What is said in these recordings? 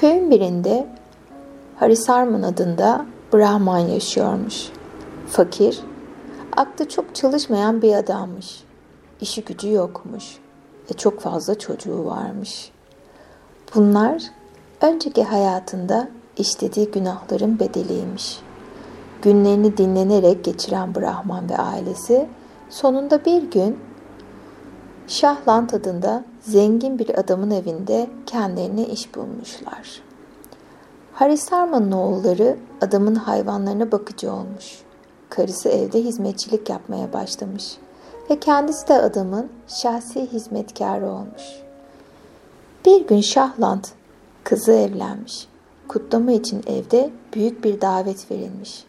Köyün birinde Harisarman adında Brahman yaşıyormuş. Fakir, aklı çok çalışmayan bir adammış. İşi gücü yokmuş ve çok fazla çocuğu varmış. Bunlar önceki hayatında işlediği günahların bedeliymiş. Günlerini dinlenerek geçiren Brahman ve ailesi sonunda bir gün Şahlant adında zengin bir adamın evinde kendilerine iş bulmuşlar. Harisarman'ın oğulları adamın hayvanlarına bakıcı olmuş. Karısı evde hizmetçilik yapmaya başlamış ve kendisi de adamın şahsi hizmetkarı olmuş. Bir gün Şahlant kızı evlenmiş. Kutlama için evde büyük bir davet verilmiş.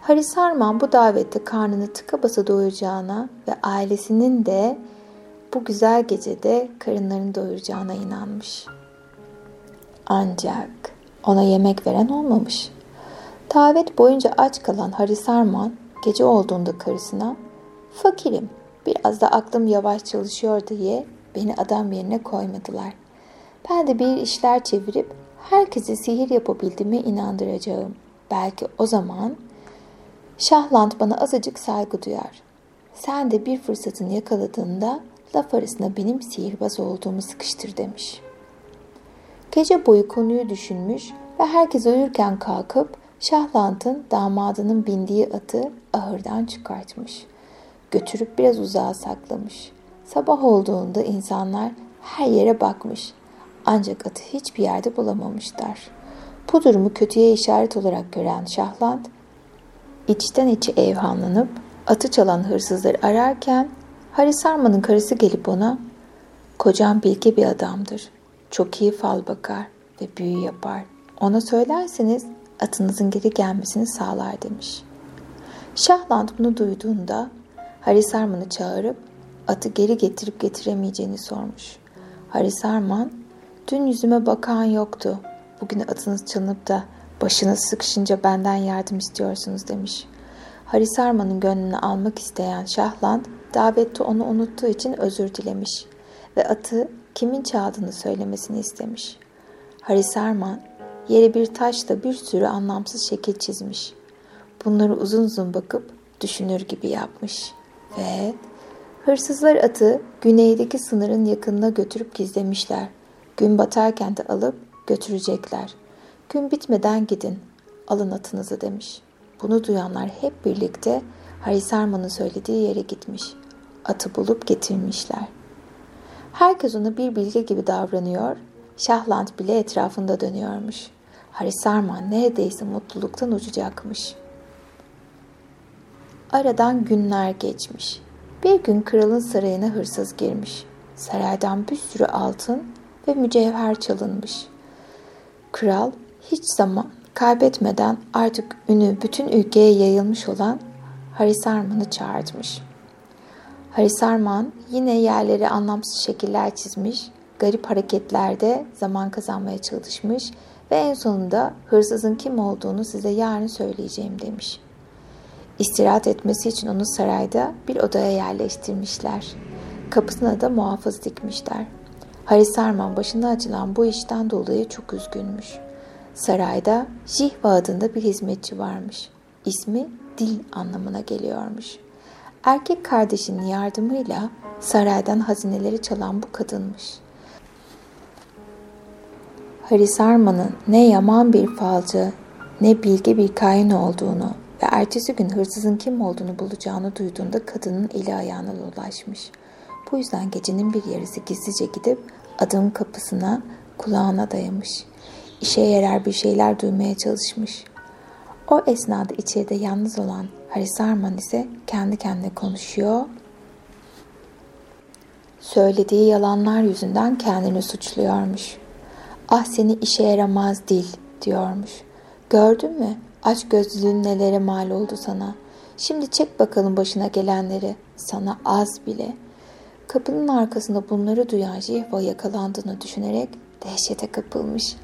Harisarman bu davette karnını tıka basa doyuracağına ve ailesinin de bu güzel gecede karınlarını doyuracağına inanmış. Ancak ona yemek veren olmamış. Davet boyunca aç kalan Harisarman gece olduğunda karısına fakirim biraz da aklım yavaş çalışıyor diye beni adam yerine koymadılar. Ben de bir işler çevirip herkese sihir yapabildiğime inandıracağım. Belki o zaman Şahlant bana azıcık saygı duyar. Sen de bir fırsatını yakaladığında laf arasına benim sihirbaz olduğumu sıkıştır demiş. Gece boyu konuyu düşünmüş ve herkes uyurken kalkıp Şahlant'ın damadının bindiği atı ahırdan çıkartmış. Götürüp biraz uzağa saklamış. Sabah olduğunda insanlar her yere bakmış. Ancak atı hiçbir yerde bulamamışlar. Bu durumu kötüye işaret olarak gören Şahlant, içten içe evhamlanıp atı çalan hırsızları ararken Harisarman'ın karısı gelip ona ''Kocam bilgi bir adamdır. Çok iyi fal bakar ve büyü yapar. Ona söylerseniz atınızın geri gelmesini sağlar.'' demiş. Şahland bunu duyduğunda Harisarman'ı çağırıp atı geri getirip getiremeyeceğini sormuş. Harisarman ''Dün yüzüme bakan yoktu. Bugün atınız çalınıp da başınız sıkışınca benden yardım istiyorsunuz.'' demiş. Harisarman'ın gönlünü almak isteyen Şahland davette onu unuttuğu için özür dilemiş ve atı kimin çaldığını söylemesini istemiş. Harisarman yere bir taşla bir sürü anlamsız şekil çizmiş. Bunları uzun uzun bakıp düşünür gibi yapmış. Ve hırsızlar atı güneydeki sınırın yakınına götürüp gizlemişler. Gün batarken de alıp götürecekler. Gün bitmeden gidin, alın atınızı demiş. Bunu duyanlar hep birlikte Harisarman'ın söylediği yere gitmiş. Atı bulup getirmişler. Herkes ona bir bilge gibi davranıyor, Şahland bile etrafında dönüyormuş. Harisarman neredeyse mutluluktan uçacakmış. Aradan günler geçmiş. Bir gün kralın sarayına hırsız girmiş. Saraydan bir sürü altın ve mücevher çalınmış. Kral hiç zaman kaybetmeden artık ünü bütün ülkeye yayılmış olan Harisarman'ı çağırtmış. Harisarman yine yerleri anlamsız şekiller çizmiş, garip hareketlerde zaman kazanmaya çalışmış ve en sonunda hırsızın kim olduğunu size yarın söyleyeceğim demiş. İstirahat etmesi için onu sarayda bir odaya yerleştirmişler. Kapısına da muhafız dikmişler. Harisarman başına açılan bu işten dolayı çok üzgünmüş. Sarayda Jihva adında bir hizmetçi varmış. İsmi dil anlamına geliyormuş. Erkek kardeşinin yardımıyla saraydan hazineleri çalan bu kadınmış. Harisarman'ın ne yaman bir falcı ne bilge bir kain olduğunu ve ertesi gün hırsızın kim olduğunu bulacağını duyduğunda kadının eli ayağına dolaşmış. Bu yüzden gecenin bir yarısı gizlice gidip adamın kapısına kulağına dayamış. İşe yarar bir şeyler duymaya çalışmış. O esnada içeride yalnız olan Haris Arman ise kendi kendine konuşuyor. Söylediği yalanlar yüzünden kendini suçluyormuş. Ah seni işe yaramaz dil diyormuş. Gördün mü? Aç gözlülüğün nelere mal oldu sana. Şimdi çek bakalım başına gelenleri. Sana az bile. Kapının arkasında bunları duyan Jihva yakalandığını düşünerek dehşete kapılmış.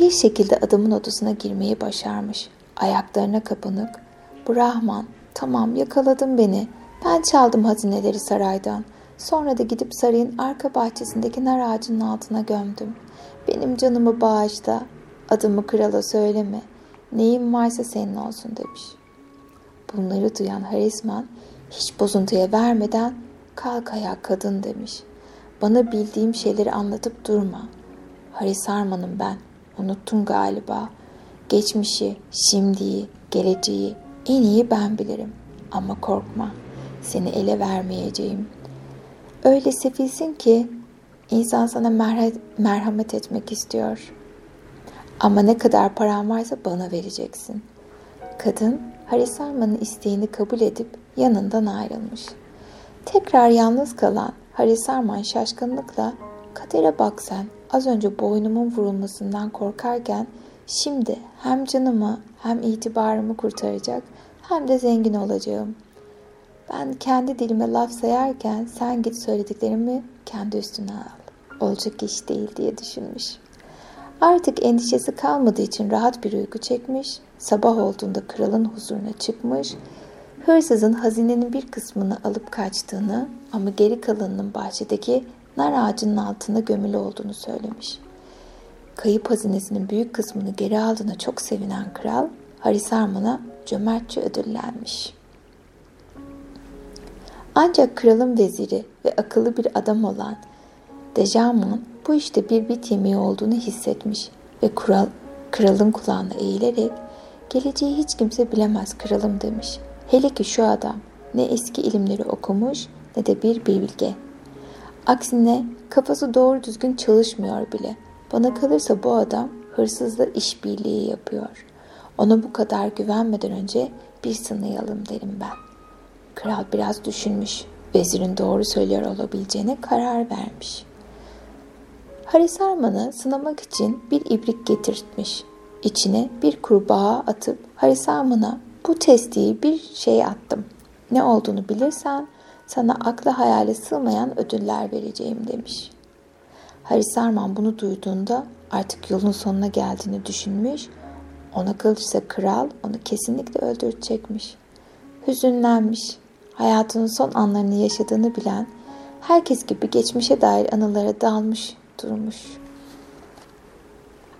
Bir şekilde adamın odasına girmeyi başarmış. Ayaklarına kapanık. Brahman, tamam yakaladın beni. Ben çaldım hazineleri saraydan. Sonra da gidip sarayın arka bahçesindeki nar ağacının altına gömdüm. Benim canımı bağışla, adımı krala söyleme, neyin varsa senin olsun demiş. Bunları duyan Harisman hiç bozuntuya vermeden kalk ayağa kadın demiş. Bana bildiğim şeyleri anlatıp durma. Haris Harman'ım ben, unuttun galiba. Geçmişi, şimdiyi, geleceği en iyi ben bilirim. Ama korkma, seni ele vermeyeceğim. Öyle sefilsin ki insan sana merhamet etmek istiyor. Ama ne kadar paran varsa bana vereceksin. Kadın Haris Arman'ın isteğini kabul edip yanından ayrılmış. Tekrar yalnız kalan Haris Arman şaşkınlıkla kadere bak sen az önce boynumun vurulmasından korkarken şimdi hem canımı hem itibarımı kurtaracak hem de zengin olacağım. Ben kendi dilime laf sayarken sen git söylediklerimi kendi üstüne al. Olacak iş değil diye düşünmüş. Artık endişesi kalmadığı için rahat bir uyku çekmiş, sabah olduğunda kralın huzuruna çıkmış, hırsızın hazinenin bir kısmını alıp kaçtığını ama geri kalanının bahçedeki nar ağacının altında gömülü olduğunu söylemiş. Kayıp hazinesinin büyük kısmını geri aldığına çok sevinen kral, Haris Arman'a cömertçe ödüllenmiş. Ancak kralın veziri ve akıllı bir adam olan Dejaman bu işte bir bit yemeği olduğunu hissetmiş ve kural, kralın kulağına eğilerek geleceği hiç kimse bilemez kralım demiş. Hele ki şu adam ne eski ilimleri okumuş ne de bir bilge. Aksine kafası doğru düzgün çalışmıyor bile. Bana kalırsa bu adam hırsızla işbirliği yapıyor. Ona bu kadar güvenmeden önce bir sınayalım derim ben. Kral biraz düşünmüş. Vezirin doğru söylüyor olabileceğine karar vermiş. Haris Arman'ı sınamak için bir ibrik getirtmiş. İçine bir kurbağa atıp Haris Arman'a bu testiyi bir şeye attım. Ne olduğunu bilirsen sana akla hayale sığmayan ödüller vereceğim demiş. Haris Arman bunu duyduğunda artık yolun sonuna geldiğini düşünmüş. Ona kalırsa kral onu kesinlikle öldürecekmiş. Hüzünlenmiş. Hayatının son anlarını yaşadığını bilen, herkes gibi geçmişe dair anılara dalmış durmuş.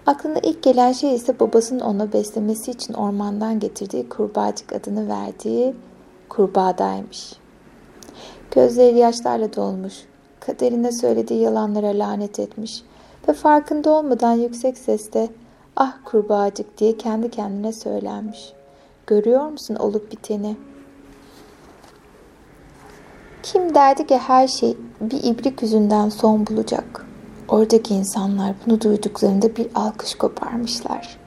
Aklına ilk gelen şey ise babasının ona beslemesi için ormandan getirdiği kurbağacık adını verdiği kurbağadaymış. Gözleri yaşlarla dolmuş, kaderine söylediği yalanlara lanet etmiş ve farkında olmadan yüksek sesle ah kurbağacık diye kendi kendine söylenmiş. Görüyor musun olup biteni? Kim derdi ki her şey bir ibrik yüzünden son bulacak? Oradaki insanlar bunu duyduklarında bir alkış koparmışlar.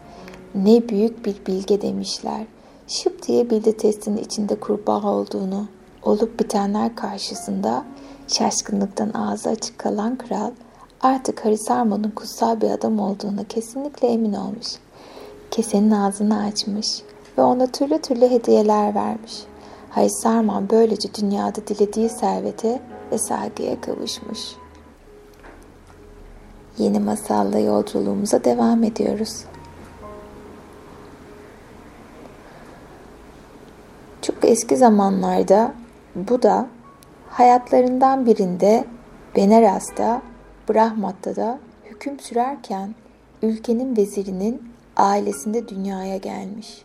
Ne büyük bir bilge demişler. Şıp diye bildi testinin içinde kurbağa olduğunu. Olup bitenler karşısında şaşkınlıktan ağzı açık kalan kral artık Harisarman'ın kutsal bir adam olduğuna kesinlikle emin olmuş. Kesenin ağzını açmış ve ona türlü türlü hediyeler vermiş. Harisarman böylece dünyada dilediği servete ve saygıya kavuşmuş. Yeni masalla yolculuğumuza devam ediyoruz. Çok eski zamanlarda bu da hayatlarından birinde Beneras'ta, Brahmat'ta da hüküm sürerken ülkenin vezirinin ailesinde dünyaya gelmiş.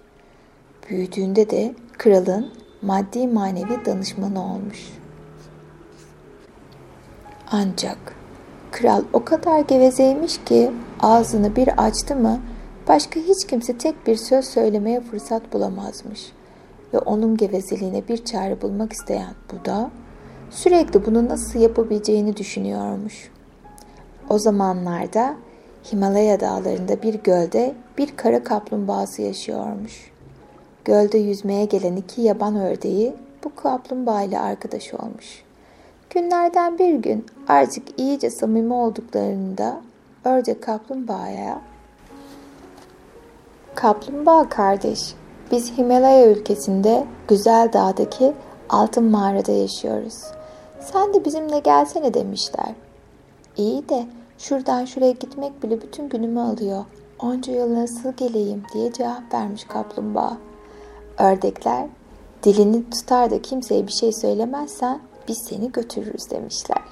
Büyüdüğünde de kralın maddi manevi danışmanı olmuş. Ancak kral o kadar gevezeymiş ki ağzını bir açtı mı başka hiç kimse tek bir söz söylemeye fırsat bulamazmış. Ve onun gevezeliğine bir çare bulmak isteyen Buda sürekli bunu nasıl yapabileceğini düşünüyormuş. O zamanlarda Himalaya dağlarında bir gölde bir kara kaplumbağası yaşıyormuş. Gölde yüzmeye gelen iki yaban ördeği bu kaplumbağa ile arkadaş olmuş. Günlerden bir gün artık iyice samimi olduklarında ördek kaplumbağaya Kaplumbağa kardeş, biz Himalaya ülkesinde güzel dağdaki altın mağarada yaşıyoruz. Sen de bizimle gelsene demişler. İyi de şuradan şuraya gitmek bile bütün günümü alıyor. Onca yıl nasıl geleyim diye cevap vermiş kaplumbağa. Ördekler dilini tutar da kimseye bir şey söylemezsen biz seni götürürüz demişler.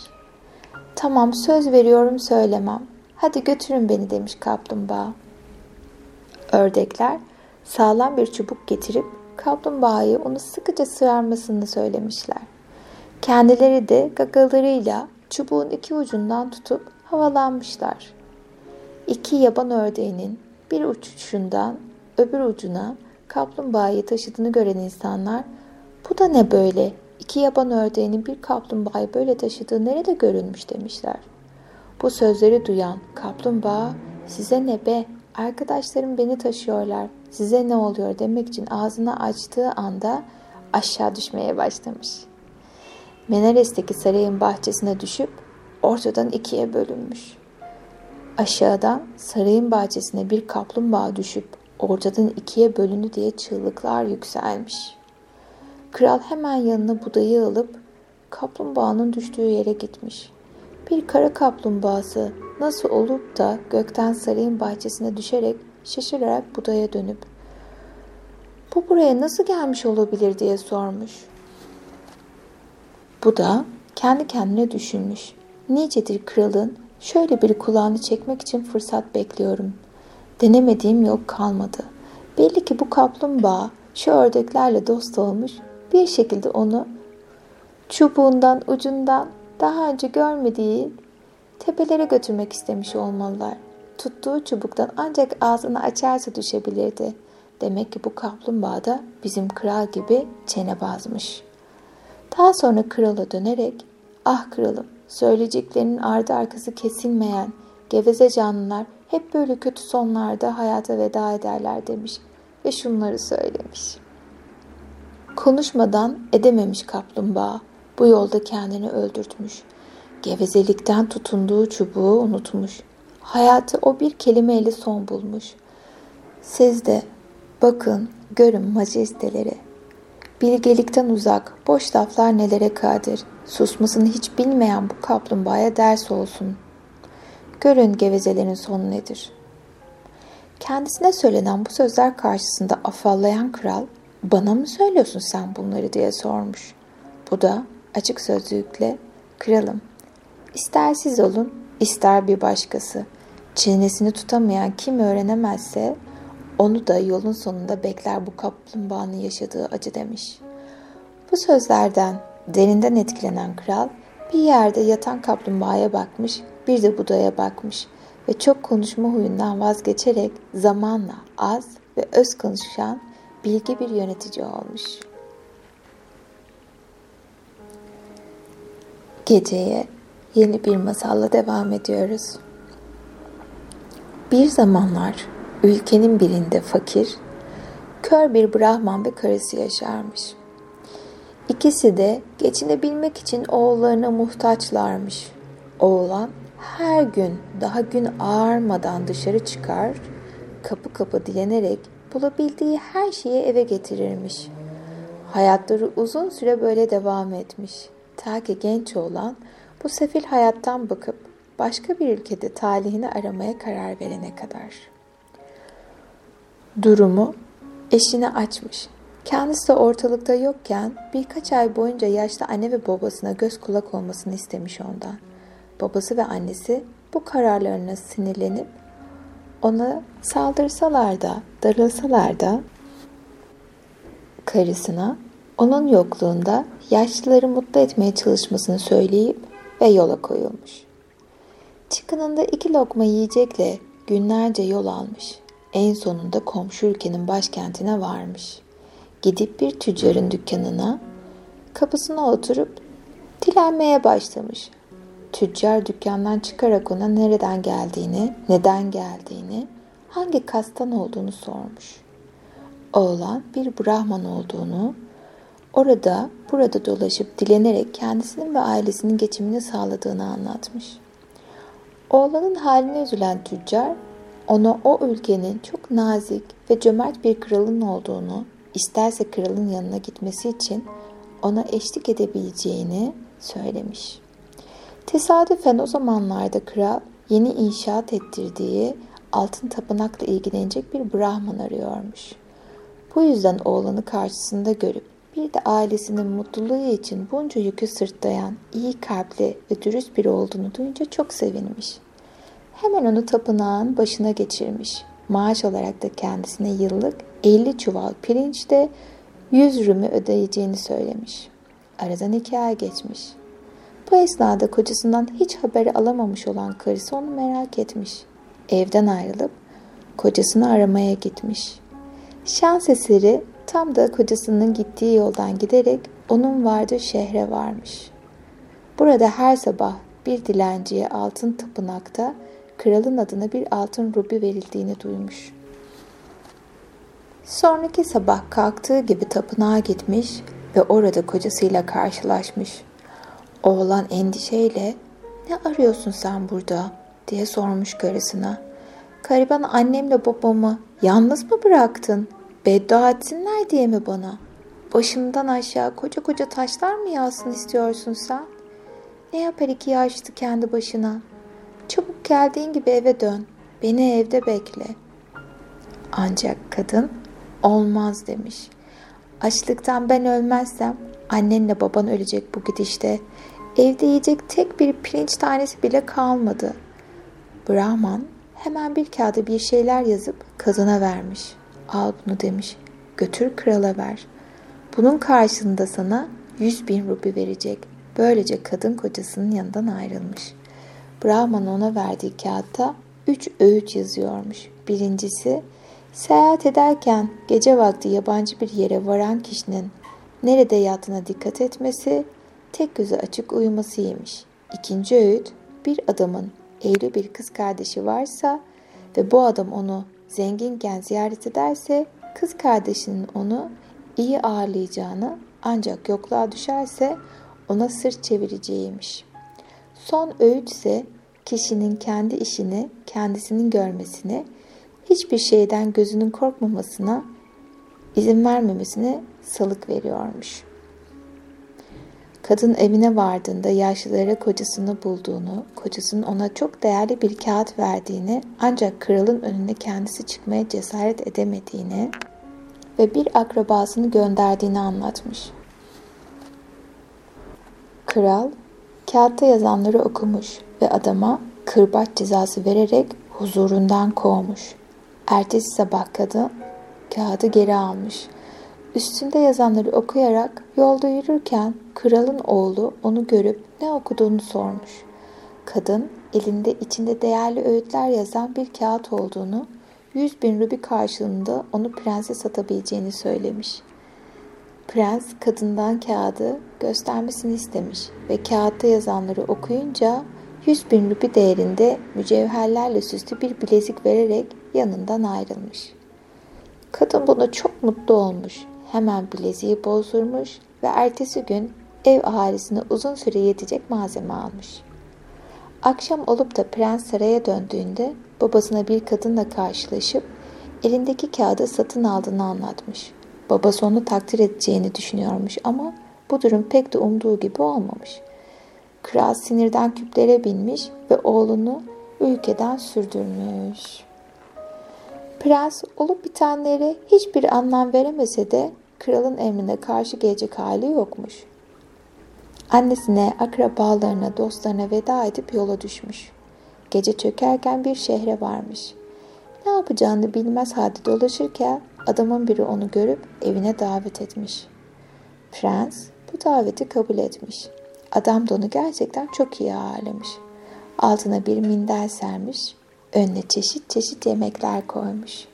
Tamam söz veriyorum söylemem. Hadi götürün beni demiş kaplumbağa. Ördekler sağlam bir çubuk getirip kaplumbağayı onu sıkıca sırarmasını söylemişler. Kendileri de gagalarıyla çubuğun iki ucundan tutup havalanmışlar. İki yaban ördeğinin bir uçuşundan öbür ucuna kaplumbağayı taşıdığını gören insanlar bu da ne böyle? İki yaban ördeğinin bir kaplumbağayı böyle taşıdığı nerede görülmüş demişler. Bu sözleri duyan kaplumbağa size ne be arkadaşlarım beni taşıyorlar size ne oluyor demek için ağzını açtığı anda aşağı düşmeye başlamış. Menares'teki sarayın bahçesine düşüp ortadan ikiye bölünmüş. Aşağıdan sarayın bahçesine bir kaplumbağa düşüp ortadan ikiye bölündü diye çığlıklar yükselmiş. Kral hemen yanına budayı alıp kaplumbağanın düştüğü yere gitmiş. Bir kara kaplumbağası nasıl olup da gökten sarayın bahçesine düşerek şaşırarak budaya dönüp bu buraya nasıl gelmiş olabilir diye sormuş. Bu da kendi kendine düşünmüş. Nicedir kralın şöyle bir kulağını çekmek için fırsat bekliyorum. Denemediğim yok kalmadı. Belli ki bu kaplumbağa şu ördeklerle dost olmuş bir şekilde onu çubuğundan ucundan daha önce görmediği tepelere götürmek istemiş olmalılar. Tuttuğu çubuktan ancak ağzını açarsa düşebilirdi. Demek ki bu kaplumbağa da bizim kral gibi çene bazmış. Daha sonra krala dönerek, ah kralım söyleyeceklerinin ardı arkası kesilmeyen geveze canlılar hep böyle kötü sonlarda hayata veda ederler demiş ve şunları söylemiş. Konuşmadan edememiş kaplumbağa bu yolda kendini öldürtmüş. Gevezelikten tutunduğu çubuğu unutmuş. Hayatı o bir kelimeyle son bulmuş. Siz de bakın, görün majesteleri. Bilgelikten uzak, boş laflar nelere kadir. Susmasını hiç bilmeyen bu kaplumbağaya ders olsun. Görün gevezelerin sonu nedir. Kendisine söylenen bu sözler karşısında afallayan kral, bana mı söylüyorsun sen bunları diye sormuş. Bu da açık sözlükle, kralım, ister siz olun, ister bir başkası. Çenesini tutamayan kim öğrenemezse onu da yolun sonunda bekler bu kaplumbağanın yaşadığı acı demiş. Bu sözlerden derinden etkilenen kral bir yerde yatan kaplumbağaya bakmış, bir de budaya bakmış ve çok konuşma huyundan vazgeçerek zamanla az ve öz konuşan bilgi bir yönetici olmuş. Geceye yeni bir masalla devam ediyoruz. Bir zamanlar ülkenin birinde fakir, kör bir Brahman ve karısı yaşarmış. İkisi de geçinebilmek için oğullarına muhtaçlarmış. Oğlan her gün daha gün ağarmadan dışarı çıkar, kapı kapı dilenerek bulabildiği her şeyi eve getirirmiş. Hayatları uzun süre böyle devam etmiş. Ta ki genç oğlan bu sefil hayattan bakıp başka bir ülkede talihini aramaya karar verene kadar. Durumu eşine açmış. Kendisi de ortalıkta yokken birkaç ay boyunca yaşlı anne ve babasına göz kulak olmasını istemiş ondan. Babası ve annesi bu kararlarına sinirlenip ona saldırsalar da, darılsalar da karısına onun yokluğunda yaşlıları mutlu etmeye çalışmasını söyleyip ve yola koyulmuş. Çıkınında iki lokma yiyecekle günlerce yol almış. En sonunda komşu ülkenin başkentine varmış. Gidip bir tüccarın dükkanına, kapısına oturup dilenmeye başlamış. Tüccar dükkandan çıkarak ona nereden geldiğini, neden geldiğini, hangi kastan olduğunu sormuş. Oğlan bir Brahman olduğunu, orada burada dolaşıp dilenerek kendisinin ve ailesinin geçimini sağladığını anlatmış. Oğlanın haline üzülen tüccar ona o ülkenin çok nazik ve cömert bir kralın olduğunu, isterse kralın yanına gitmesi için ona eşlik edebileceğini söylemiş. Tesadüfen o zamanlarda kral yeni inşaat ettirdiği altın tapınakla ilgilenecek bir Brahman arıyormuş. Bu yüzden oğlanı karşısında görüp bir de ailesinin mutluluğu için bunca yükü sırtlayan iyi kalpli ve dürüst biri olduğunu duyunca çok sevinmiş. Hemen onu tapınağın başına geçirmiş. Maaş olarak da kendisine yıllık 50 çuval pirinçte 100 rümü ödeyeceğini söylemiş. Aradan iki ay geçmiş. Bu esnada kocasından hiç haberi alamamış olan karısı onu merak etmiş. Evden ayrılıp kocasını aramaya gitmiş. Şans eseri tam da kocasının gittiği yoldan giderek onun vardığı şehre varmış. Burada her sabah bir dilenciye altın tapınakta kralın adına bir altın rubi verildiğini duymuş. Sonraki sabah kalktığı gibi tapınağa gitmiş ve orada kocasıyla karşılaşmış. Oğlan endişeyle ne arıyorsun sen burada diye sormuş karısına. Kariban annemle babamı yalnız mı bıraktın? Beddua etsinler diye mi bana? Başımdan aşağı koca koca taşlar mı yağsın istiyorsun sen? Ne yapar iki yaşlı kendi başına? Çabuk geldiğin gibi eve dön. Beni evde bekle. Ancak kadın olmaz demiş. Açlıktan ben ölmezsem annenle baban ölecek bu gidişte. Evde yiyecek tek bir pirinç tanesi bile kalmadı. Brahman hemen bir kağıda bir şeyler yazıp kadına vermiş. Al bunu demiş. Götür krala ver. Bunun karşılığında sana yüz bin rupi verecek. Böylece kadın kocasının yanından ayrılmış. Brahman ona verdiği kağıtta üç öğüt yazıyormuş. Birincisi, seyahat ederken gece vakti yabancı bir yere varan kişinin nerede yattığına dikkat etmesi, tek gözü açık uyumasıymış. İkinci öğüt, bir adamın evli bir kız kardeşi varsa ve bu adam onu zenginken ziyaret ederse kız kardeşinin onu iyi ağırlayacağını ancak yokluğa düşerse ona sırt çevireceğiymiş. Son öğüt ise kişinin kendi işini kendisinin görmesini, hiçbir şeyden gözünün korkmamasına izin vermemesine salık veriyormuş.'' Kadın evine vardığında yaşlılara kocasını bulduğunu, kocasının ona çok değerli bir kağıt verdiğini ancak kralın önüne kendisi çıkmaya cesaret edemediğini ve bir akrabasını gönderdiğini anlatmış. Kral kağıtta yazanları okumuş ve adama kırbaç cezası vererek huzurundan kovmuş. Ertesi sabah kadın kağıdı geri almış Üstünde yazanları okuyarak yolda yürürken kralın oğlu onu görüp ne okuduğunu sormuş. Kadın elinde içinde değerli öğütler yazan bir kağıt olduğunu, yüz bin rubi karşılığında onu prense satabileceğini söylemiş. Prens kadından kağıdı göstermesini istemiş ve kağıtta yazanları okuyunca yüz bin rubi değerinde mücevherlerle süslü bir bilezik vererek yanından ayrılmış. Kadın buna çok mutlu olmuş hemen bileziği bozdurmuş ve ertesi gün ev ahalisine uzun süre yetecek malzeme almış. Akşam olup da prens saraya döndüğünde babasına bir kadınla karşılaşıp elindeki kağıdı satın aldığını anlatmış. Babası onu takdir edeceğini düşünüyormuş ama bu durum pek de umduğu gibi olmamış. Kral sinirden küplere binmiş ve oğlunu ülkeden sürdürmüş. Prens olup bitenlere hiçbir anlam veremese de kralın emrine karşı gelecek hali yokmuş. Annesine, akrabalarına, dostlarına veda edip yola düşmüş. Gece çökerken bir şehre varmış. Ne yapacağını bilmez halde dolaşırken adamın biri onu görüp evine davet etmiş. Prens bu daveti kabul etmiş. Adam da onu gerçekten çok iyi ağırlamış. Altına bir minder sermiş, önüne çeşit çeşit yemekler koymuş.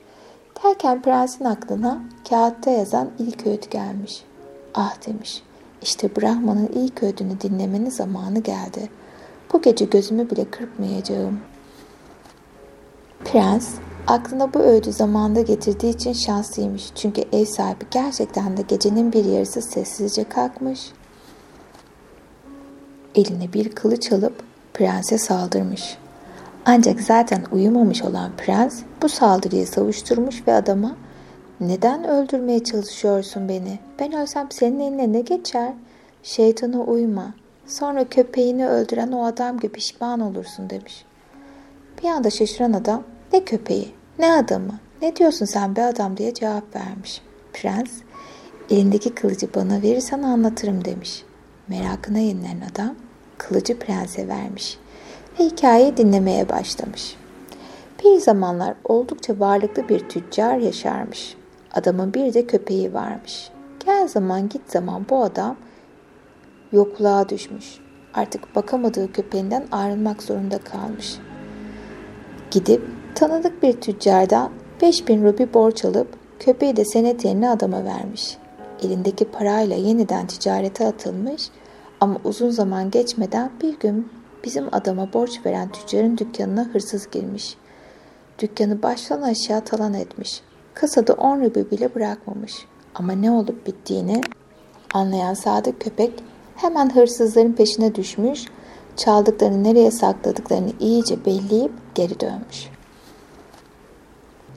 Derken prensin aklına kağıtta yazan ilk öğüt gelmiş. Ah demiş, işte Brahman'ın ilk öğüdünü dinlemenin zamanı geldi. Bu gece gözümü bile kırpmayacağım. Prens, aklına bu öğüdü zamanda getirdiği için şanslıymış. Çünkü ev sahibi gerçekten de gecenin bir yarısı sessizce kalkmış. Eline bir kılıç alıp prense saldırmış. Ancak zaten uyumamış olan prens bu saldırıyı savuşturmuş ve adama ''Neden öldürmeye çalışıyorsun beni? Ben ölsem senin eline ne geçer? Şeytana uyma. Sonra köpeğini öldüren o adam gibi pişman olursun.'' demiş. Bir anda şaşıran adam ''Ne köpeği? Ne adamı? Ne diyorsun sen be adam?'' diye cevap vermiş. Prens Elindeki kılıcı bana verirsen anlatırım demiş. Merakına yenilen adam kılıcı prense vermiş ve hikayeyi dinlemeye başlamış. Bir zamanlar oldukça varlıklı bir tüccar yaşarmış. Adamın bir de köpeği varmış. Gel zaman git zaman bu adam yokluğa düşmüş. Artık bakamadığı köpeğinden ayrılmak zorunda kalmış. Gidip tanıdık bir tüccardan 5000 rubi borç alıp köpeği de senet yerine adama vermiş. Elindeki parayla yeniden ticarete atılmış ama uzun zaman geçmeden bir gün bizim adama borç veren tüccarın dükkanına hırsız girmiş. Dükkanı baştan aşağı talan etmiş. Kasada 10 rubi bile bırakmamış. Ama ne olup bittiğini anlayan sadık köpek hemen hırsızların peşine düşmüş, çaldıklarını nereye sakladıklarını iyice belleyip geri dönmüş.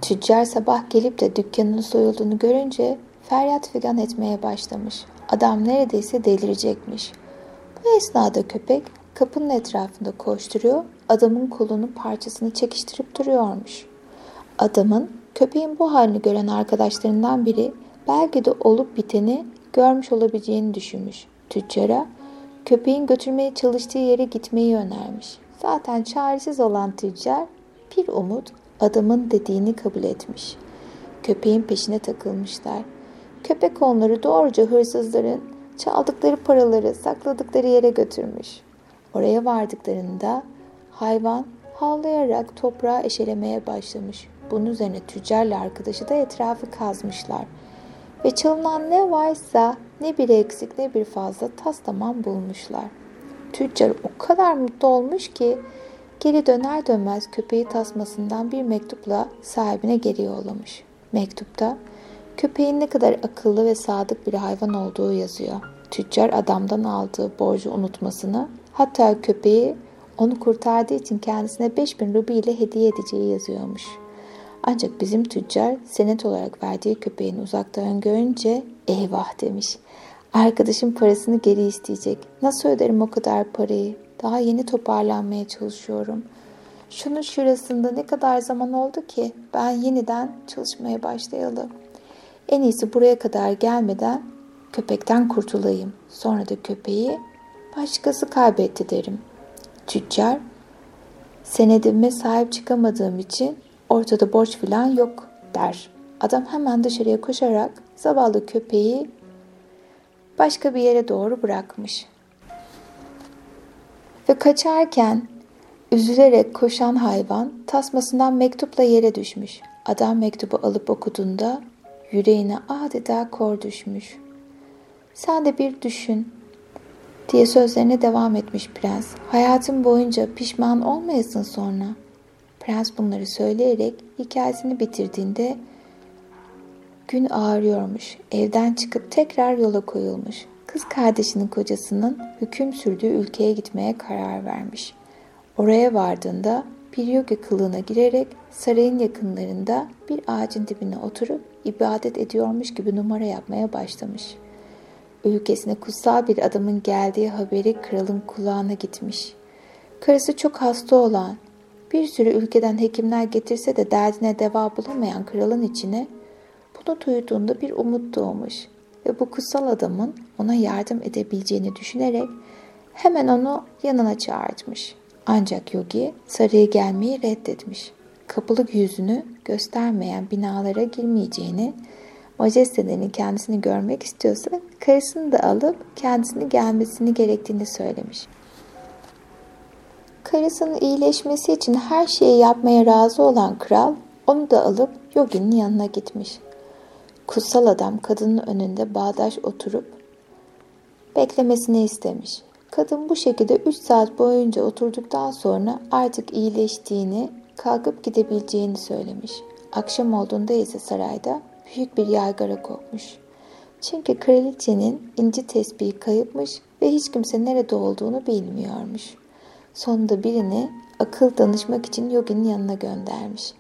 Tüccar sabah gelip de dükkanının soyulduğunu görünce feryat figan etmeye başlamış. Adam neredeyse delirecekmiş. Bu esnada köpek kapının etrafında koşturuyor, adamın kolunun parçasını çekiştirip duruyormuş. Adamın köpeğin bu halini gören arkadaşlarından biri belki de olup biteni görmüş olabileceğini düşünmüş. Tüccara köpeğin götürmeye çalıştığı yere gitmeyi önermiş. Zaten çaresiz olan tüccar bir umut adamın dediğini kabul etmiş. Köpeğin peşine takılmışlar. Köpek onları doğruca hırsızların çaldıkları paraları sakladıkları yere götürmüş. Oraya vardıklarında hayvan havlayarak toprağa eşelemeye başlamış. Bunun üzerine tüccarla arkadaşı da etrafı kazmışlar. Ve çalınan ne varsa ne bir eksik ne bir fazla tas tamam bulmuşlar. Tüccar o kadar mutlu olmuş ki geri döner dönmez köpeği tasmasından bir mektupla sahibine geri yollamış. Mektupta köpeğin ne kadar akıllı ve sadık bir hayvan olduğu yazıyor. Tüccar adamdan aldığı borcu unutmasını hatta köpeği onu kurtardığı için kendisine 5000 rubi ile hediye edeceği yazıyormuş. Ancak bizim tüccar senet olarak verdiği köpeğini uzaktan görünce eyvah demiş. Arkadaşım parasını geri isteyecek. Nasıl öderim o kadar parayı? Daha yeni toparlanmaya çalışıyorum. Şunun şurasında ne kadar zaman oldu ki ben yeniden çalışmaya başlayalım. En iyisi buraya kadar gelmeden köpekten kurtulayım. Sonra da köpeği başkası kaybetti derim. Tüccar, senedime sahip çıkamadığım için ortada borç filan yok der. Adam hemen dışarıya koşarak zavallı köpeği başka bir yere doğru bırakmış. Ve kaçarken üzülerek koşan hayvan tasmasından mektupla yere düşmüş. Adam mektubu alıp okuduğunda yüreğine adeta kor düşmüş. Sen de bir düşün diye sözlerine devam etmiş prens. Hayatın boyunca pişman olmayasın sonra. Prens bunları söyleyerek hikayesini bitirdiğinde gün ağrıyormuş. Evden çıkıp tekrar yola koyulmuş. Kız kardeşinin kocasının hüküm sürdüğü ülkeye gitmeye karar vermiş. Oraya vardığında bir yogi kılığına girerek sarayın yakınlarında bir ağacın dibine oturup ibadet ediyormuş gibi numara yapmaya başlamış. Ülkesine kutsal bir adamın geldiği haberi kralın kulağına gitmiş. Karısı çok hasta olan, bir sürü ülkeden hekimler getirse de derdine deva bulamayan kralın içine bunu duyduğunda bir umut doğmuş ve bu kutsal adamın ona yardım edebileceğini düşünerek hemen onu yanına çağırtmış. Ancak Yogi saraya gelmeyi reddetmiş. Kapılık yüzünü göstermeyen binalara girmeyeceğini, majestelerinin kendisini görmek istiyorsa karısını da alıp kendisini gelmesini gerektiğini söylemiş. Karısının iyileşmesi için her şeyi yapmaya razı olan kral onu da alıp Yogi'nin yanına gitmiş. Kutsal adam kadının önünde bağdaş oturup beklemesini istemiş. Kadın bu şekilde 3 saat boyunca oturduktan sonra artık iyileştiğini, kalkıp gidebileceğini söylemiş. Akşam olduğunda ise sarayda büyük bir yaygara kokmuş. Çünkü kraliçenin inci tesbihi kayıpmış ve hiç kimse nerede olduğunu bilmiyormuş. Sonunda birini akıl danışmak için Yogi'nin yanına göndermiş.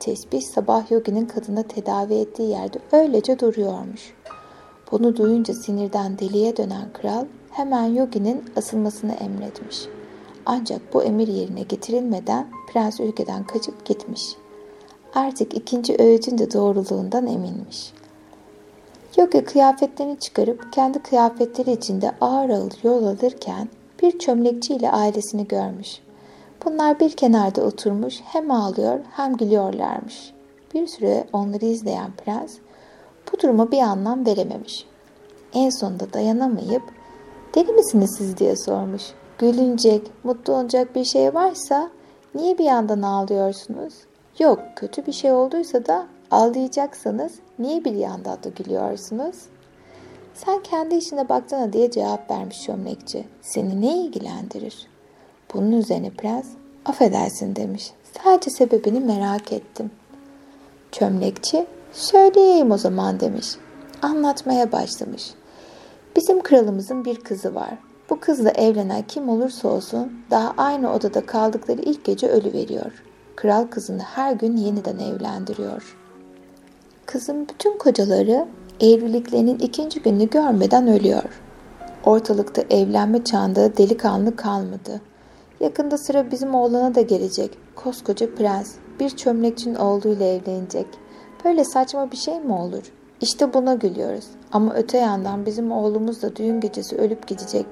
Tesbih sabah Yogi'nin kadına tedavi ettiği yerde öylece duruyormuş. Bunu duyunca sinirden deliye dönen kral hemen Yogi'nin asılmasını emretmiş. Ancak bu emir yerine getirilmeden prens ülkeden kaçıp gitmiş. Artık ikinci öğütün de doğruluğundan eminmiş. Yoga kıyafetlerini çıkarıp kendi kıyafetleri içinde ağır ağır yol alırken bir çömlekçi ile ailesini görmüş. Bunlar bir kenarda oturmuş hem ağlıyor hem gülüyorlarmış. Bir süre onları izleyen prens bu duruma bir anlam verememiş. En sonunda dayanamayıp deli misiniz siz diye sormuş. Gülünecek, mutlu olacak bir şey varsa niye bir yandan ağlıyorsunuz? Yok kötü bir şey olduysa da ağlayacaksanız niye bir yandan da gülüyorsunuz? Sen kendi işine baktığına diye cevap vermiş çömlekçi. Seni ne ilgilendirir? Bunun üzerine prens affedersin demiş. Sadece sebebini merak ettim. Çömlekçi söyleyeyim o zaman demiş. Anlatmaya başlamış. Bizim kralımızın bir kızı var. Bu kızla evlenen kim olursa olsun daha aynı odada kaldıkları ilk gece ölü veriyor. Kral kızını her gün yeniden evlendiriyor. Kızın bütün kocaları evliliklerinin ikinci gününü görmeden ölüyor. Ortalıkta evlenme çağında delikanlı kalmadı. Yakında sıra bizim oğlana da gelecek. Koskoca prens bir çömlekçinin oğluyla evlenecek. Böyle saçma bir şey mi olur? İşte buna gülüyoruz. Ama öte yandan bizim oğlumuz da düğün gecesi ölüp gidecek.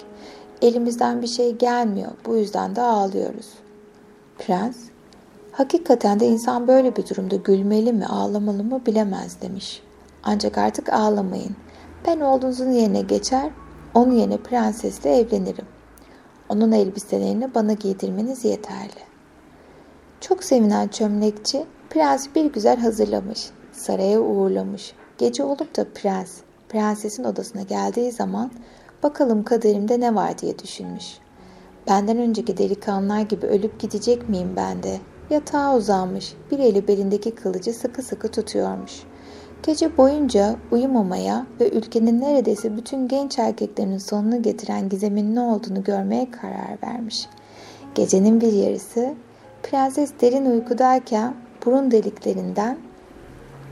Elimizden bir şey gelmiyor. Bu yüzden de ağlıyoruz. Prens, hakikaten de insan böyle bir durumda gülmeli mi, ağlamalı mı bilemez demiş. Ancak artık ağlamayın. Ben oğlunuzun yerine geçer, onun yerine prensesle evlenirim. Onun elbiselerini bana giydirmeniz yeterli. Çok sevinen çömlekçi prens bir güzel hazırlamış, saraya uğurlamış. Gece olup da prens, prensesin odasına geldiği zaman bakalım kaderimde ne var diye düşünmüş. Benden önceki delikanlılar gibi ölüp gidecek miyim ben de? Yatağa uzanmış, bir eli belindeki kılıcı sıkı sıkı tutuyormuş. Gece boyunca uyumamaya ve ülkenin neredeyse bütün genç erkeklerinin sonunu getiren gizemin ne olduğunu görmeye karar vermiş. Gecenin bir yarısı prenses derin uykudayken burun deliklerinden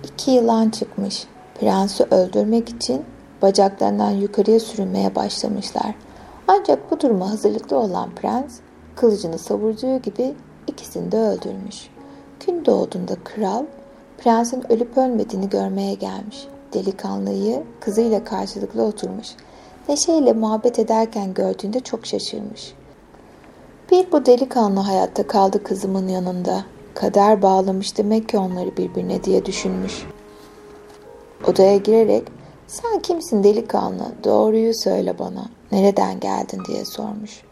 iki yılan çıkmış. Prensi öldürmek için bacaklarından yukarıya sürünmeye başlamışlar. Ancak bu duruma hazırlıklı olan prens kılıcını savurduğu gibi ikisini de öldürmüş. Gün doğduğunda kral prensin ölüp ölmediğini görmeye gelmiş. Delikanlıyı kızıyla karşılıklı oturmuş. Neşeyle muhabbet ederken gördüğünde çok şaşırmış. Bir bu delikanlı hayatta kaldı kızımın yanında. Kader bağlamış demek ki onları birbirine diye düşünmüş. Odaya girerek sen kimsin delikanlı doğruyu söyle bana nereden geldin diye sormuş.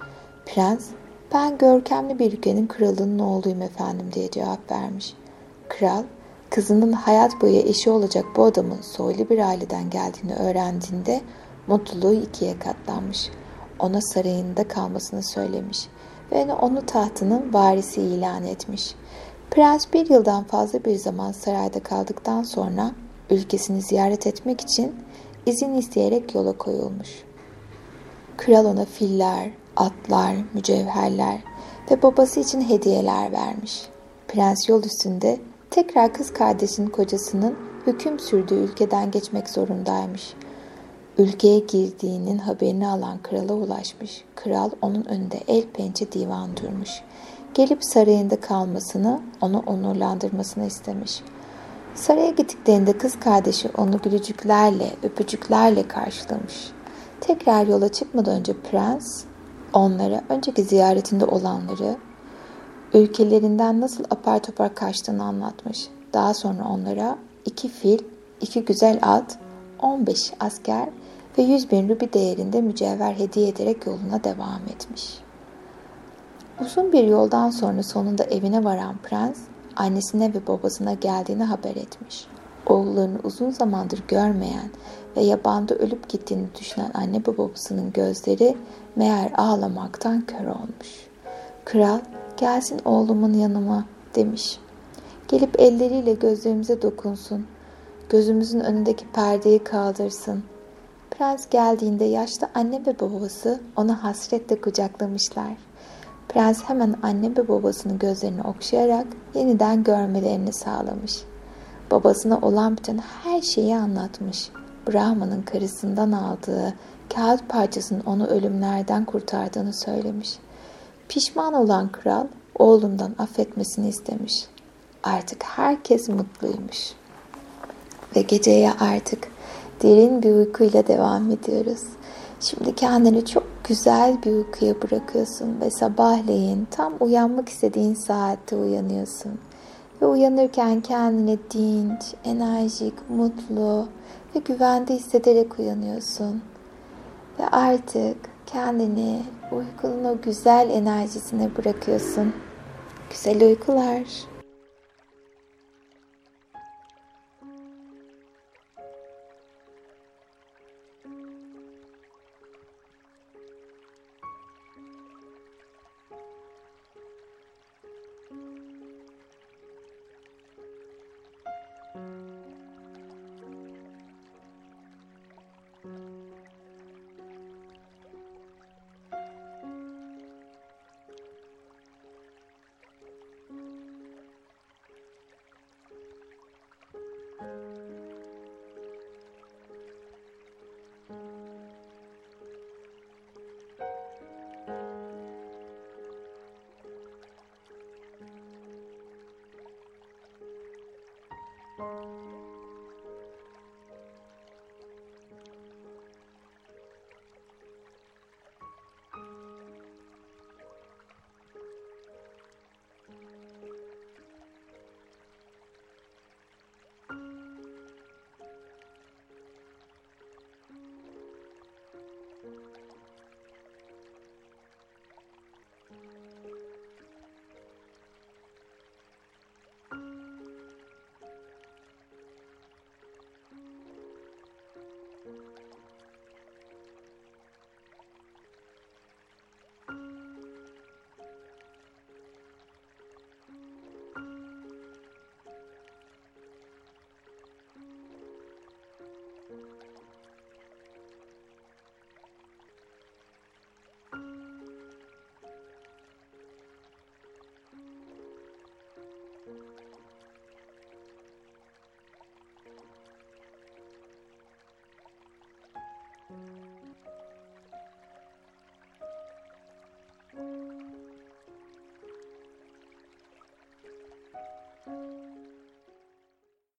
Prens ben görkemli bir ülkenin kralının oğluyum efendim diye cevap vermiş. Kral kızının hayat boyu eşi olacak bu adamın soylu bir aileden geldiğini öğrendiğinde mutluluğu ikiye katlanmış. Ona sarayında kalmasını söylemiş ve onu tahtının varisi ilan etmiş. Prens bir yıldan fazla bir zaman sarayda kaldıktan sonra ülkesini ziyaret etmek için izin isteyerek yola koyulmuş. Kral ona filler, atlar, mücevherler ve babası için hediyeler vermiş. Prens yol üstünde tekrar kız kardeşinin kocasının hüküm sürdüğü ülkeden geçmek zorundaymış. Ülkeye girdiğinin haberini alan krala ulaşmış. Kral onun önünde el pençe divan durmuş. Gelip sarayında kalmasını, onu onurlandırmasını istemiş. Saraya gittiklerinde kız kardeşi onu gülücüklerle, öpücüklerle karşılamış. Tekrar yola çıkmadan önce prens onlara önceki ziyaretinde olanları, ülkelerinden nasıl apar topar kaçtığını anlatmış. Daha sonra onlara iki fil, iki güzel at, 15 asker ve 100 bin rubi değerinde mücevher hediye ederek yoluna devam etmiş. Uzun bir yoldan sonra sonunda evine varan prens, annesine ve babasına geldiğini haber etmiş. Oğullarını uzun zamandır görmeyen ve yabanda ölüp gittiğini düşünen anne ve babasının gözleri meğer ağlamaktan kör olmuş. Kral, gelsin oğlumun yanıma demiş. Gelip elleriyle gözlerimize dokunsun. Gözümüzün önündeki perdeyi kaldırsın. Prens geldiğinde yaşlı anne ve babası onu hasretle kucaklamışlar. Prens hemen anne ve babasının gözlerini okşayarak yeniden görmelerini sağlamış. Babasına olan biten her şeyi anlatmış. Brahman'ın karısından aldığı kağıt parçasının onu ölümlerden kurtardığını söylemiş. Pişman olan kral oğlundan affetmesini istemiş. Artık herkes mutluymuş. Ve geceye artık derin bir uykuyla devam ediyoruz. Şimdi kendini çok güzel bir uykuya bırakıyorsun ve sabahleyin tam uyanmak istediğin saatte uyanıyorsun. Ve uyanırken kendini dinç, enerjik, mutlu ve güvende hissederek uyanıyorsun. Ve artık kendini uykunun o güzel enerjisine bırakıyorsun. Güzel uykular.